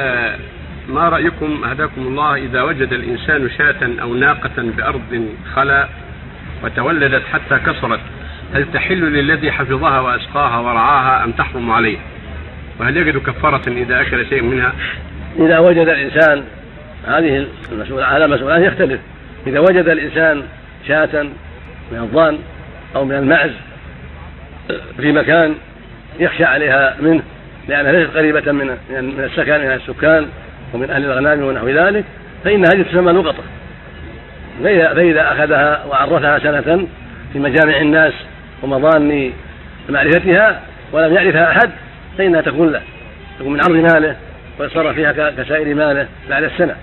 آه، ما رأيكم هداكم الله إذا وجد الإنسان شاة أو ناقة بأرض خلا وتولدت حتى كسرت؟ هل تحل للذي حفظها وأسقاها ورعاها أم تحرم عليه؟ وهل يجد كفارة إذا أكل شيء منها؟ إذا وجد الإنسان هذه المسؤول هذا المسؤولان يختلف. إذا وجد الإنسان شاة من الضان أو من المعز في مكان يخشى عليها منه لأنها ليست قريبة من من السكن من السكان ومن أهل الأغنام ونحو ذلك فإن هذه تسمى لقطة فإذا أخذها وعرفها سنة في مجامع الناس ومظان معرفتها ولم يعرفها أحد فإنها تكون له تكون من عرض ماله ويتصرف فيها كسائر ماله بعد السنة.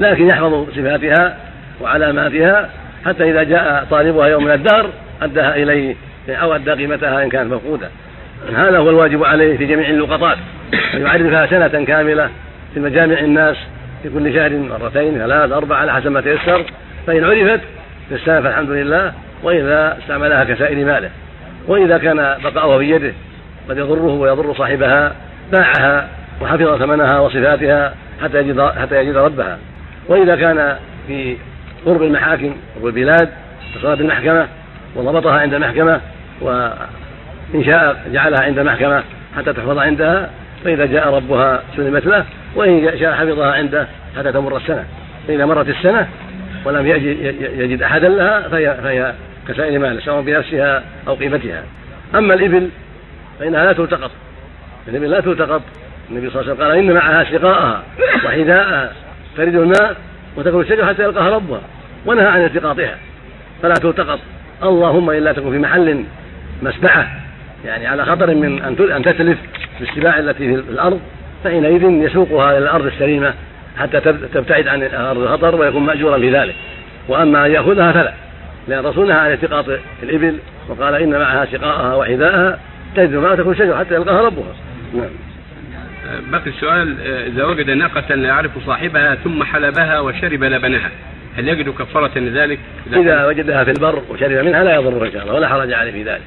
لكن يحفظ صفاتها وعلاماتها حتى إذا جاء طالبها يوم من الدهر أداها إليه أو أدى قيمتها إن كانت مفقودة هذا هو الواجب عليه في جميع اللقطات أن يعرفها سنة كاملة في مجامع الناس في كل شهر مرتين ثلاث أربع على حسب ما تيسر. فإن عرفت في السنة فالحمد لله وإذا استعملها كسائر ماله. وإذا كان بقاؤها في يده قد يضره ويضر صاحبها باعها وحفظ ثمنها وصفاتها حتى يجد حتى يجد ربها. وإذا كان في قرب المحاكم قرب البلاد اتصل بالمحكمة وضبطها عند المحكمة وإن شاء جعلها عند محكمة حتى تحفظ عندها فإذا جاء ربها سلمت له وإن شاء حفظها عنده حتى تمر السنة. فإذا مرت السنة ولم يجد أحدا لها فهي, فهي كسائر مال سواء بنفسها أو قيمتها. أما الإبل فإنها لا تلتقط. الإبل لا تلتقط. النبي صلى الله عليه وسلم قال إن معها سقاءها وحذاءها ترد الماء وتكون الشجرة حتى يلقاها ربها ونهى عن التقاطها. فلا تلتقط. اللهم إلا تكون في محل مسبحة. يعني على خطر من أن تتلف بالسباع التي في الأرض فحينئذ يسوقها إلى الأرض السليمة حتى تبتعد عن أرض الخطر ويكون مأجورا في ذلك وأما أن يأخذها فلا لأن الرسول نهى عن التقاط الإبل وقال إن معها سقاءها وحذاءها تجد ما تكون شجرة حتى يلقاها ربها. نعم. بقي السؤال إذا وجد ناقة لا يعرف صاحبها ثم حلبها وشرب لبنها هل يجد كفارة لذلك؟ إذا وجدها في البر وشرب منها لا يضر إن شاء الله ولا حرج عليه في ذلك.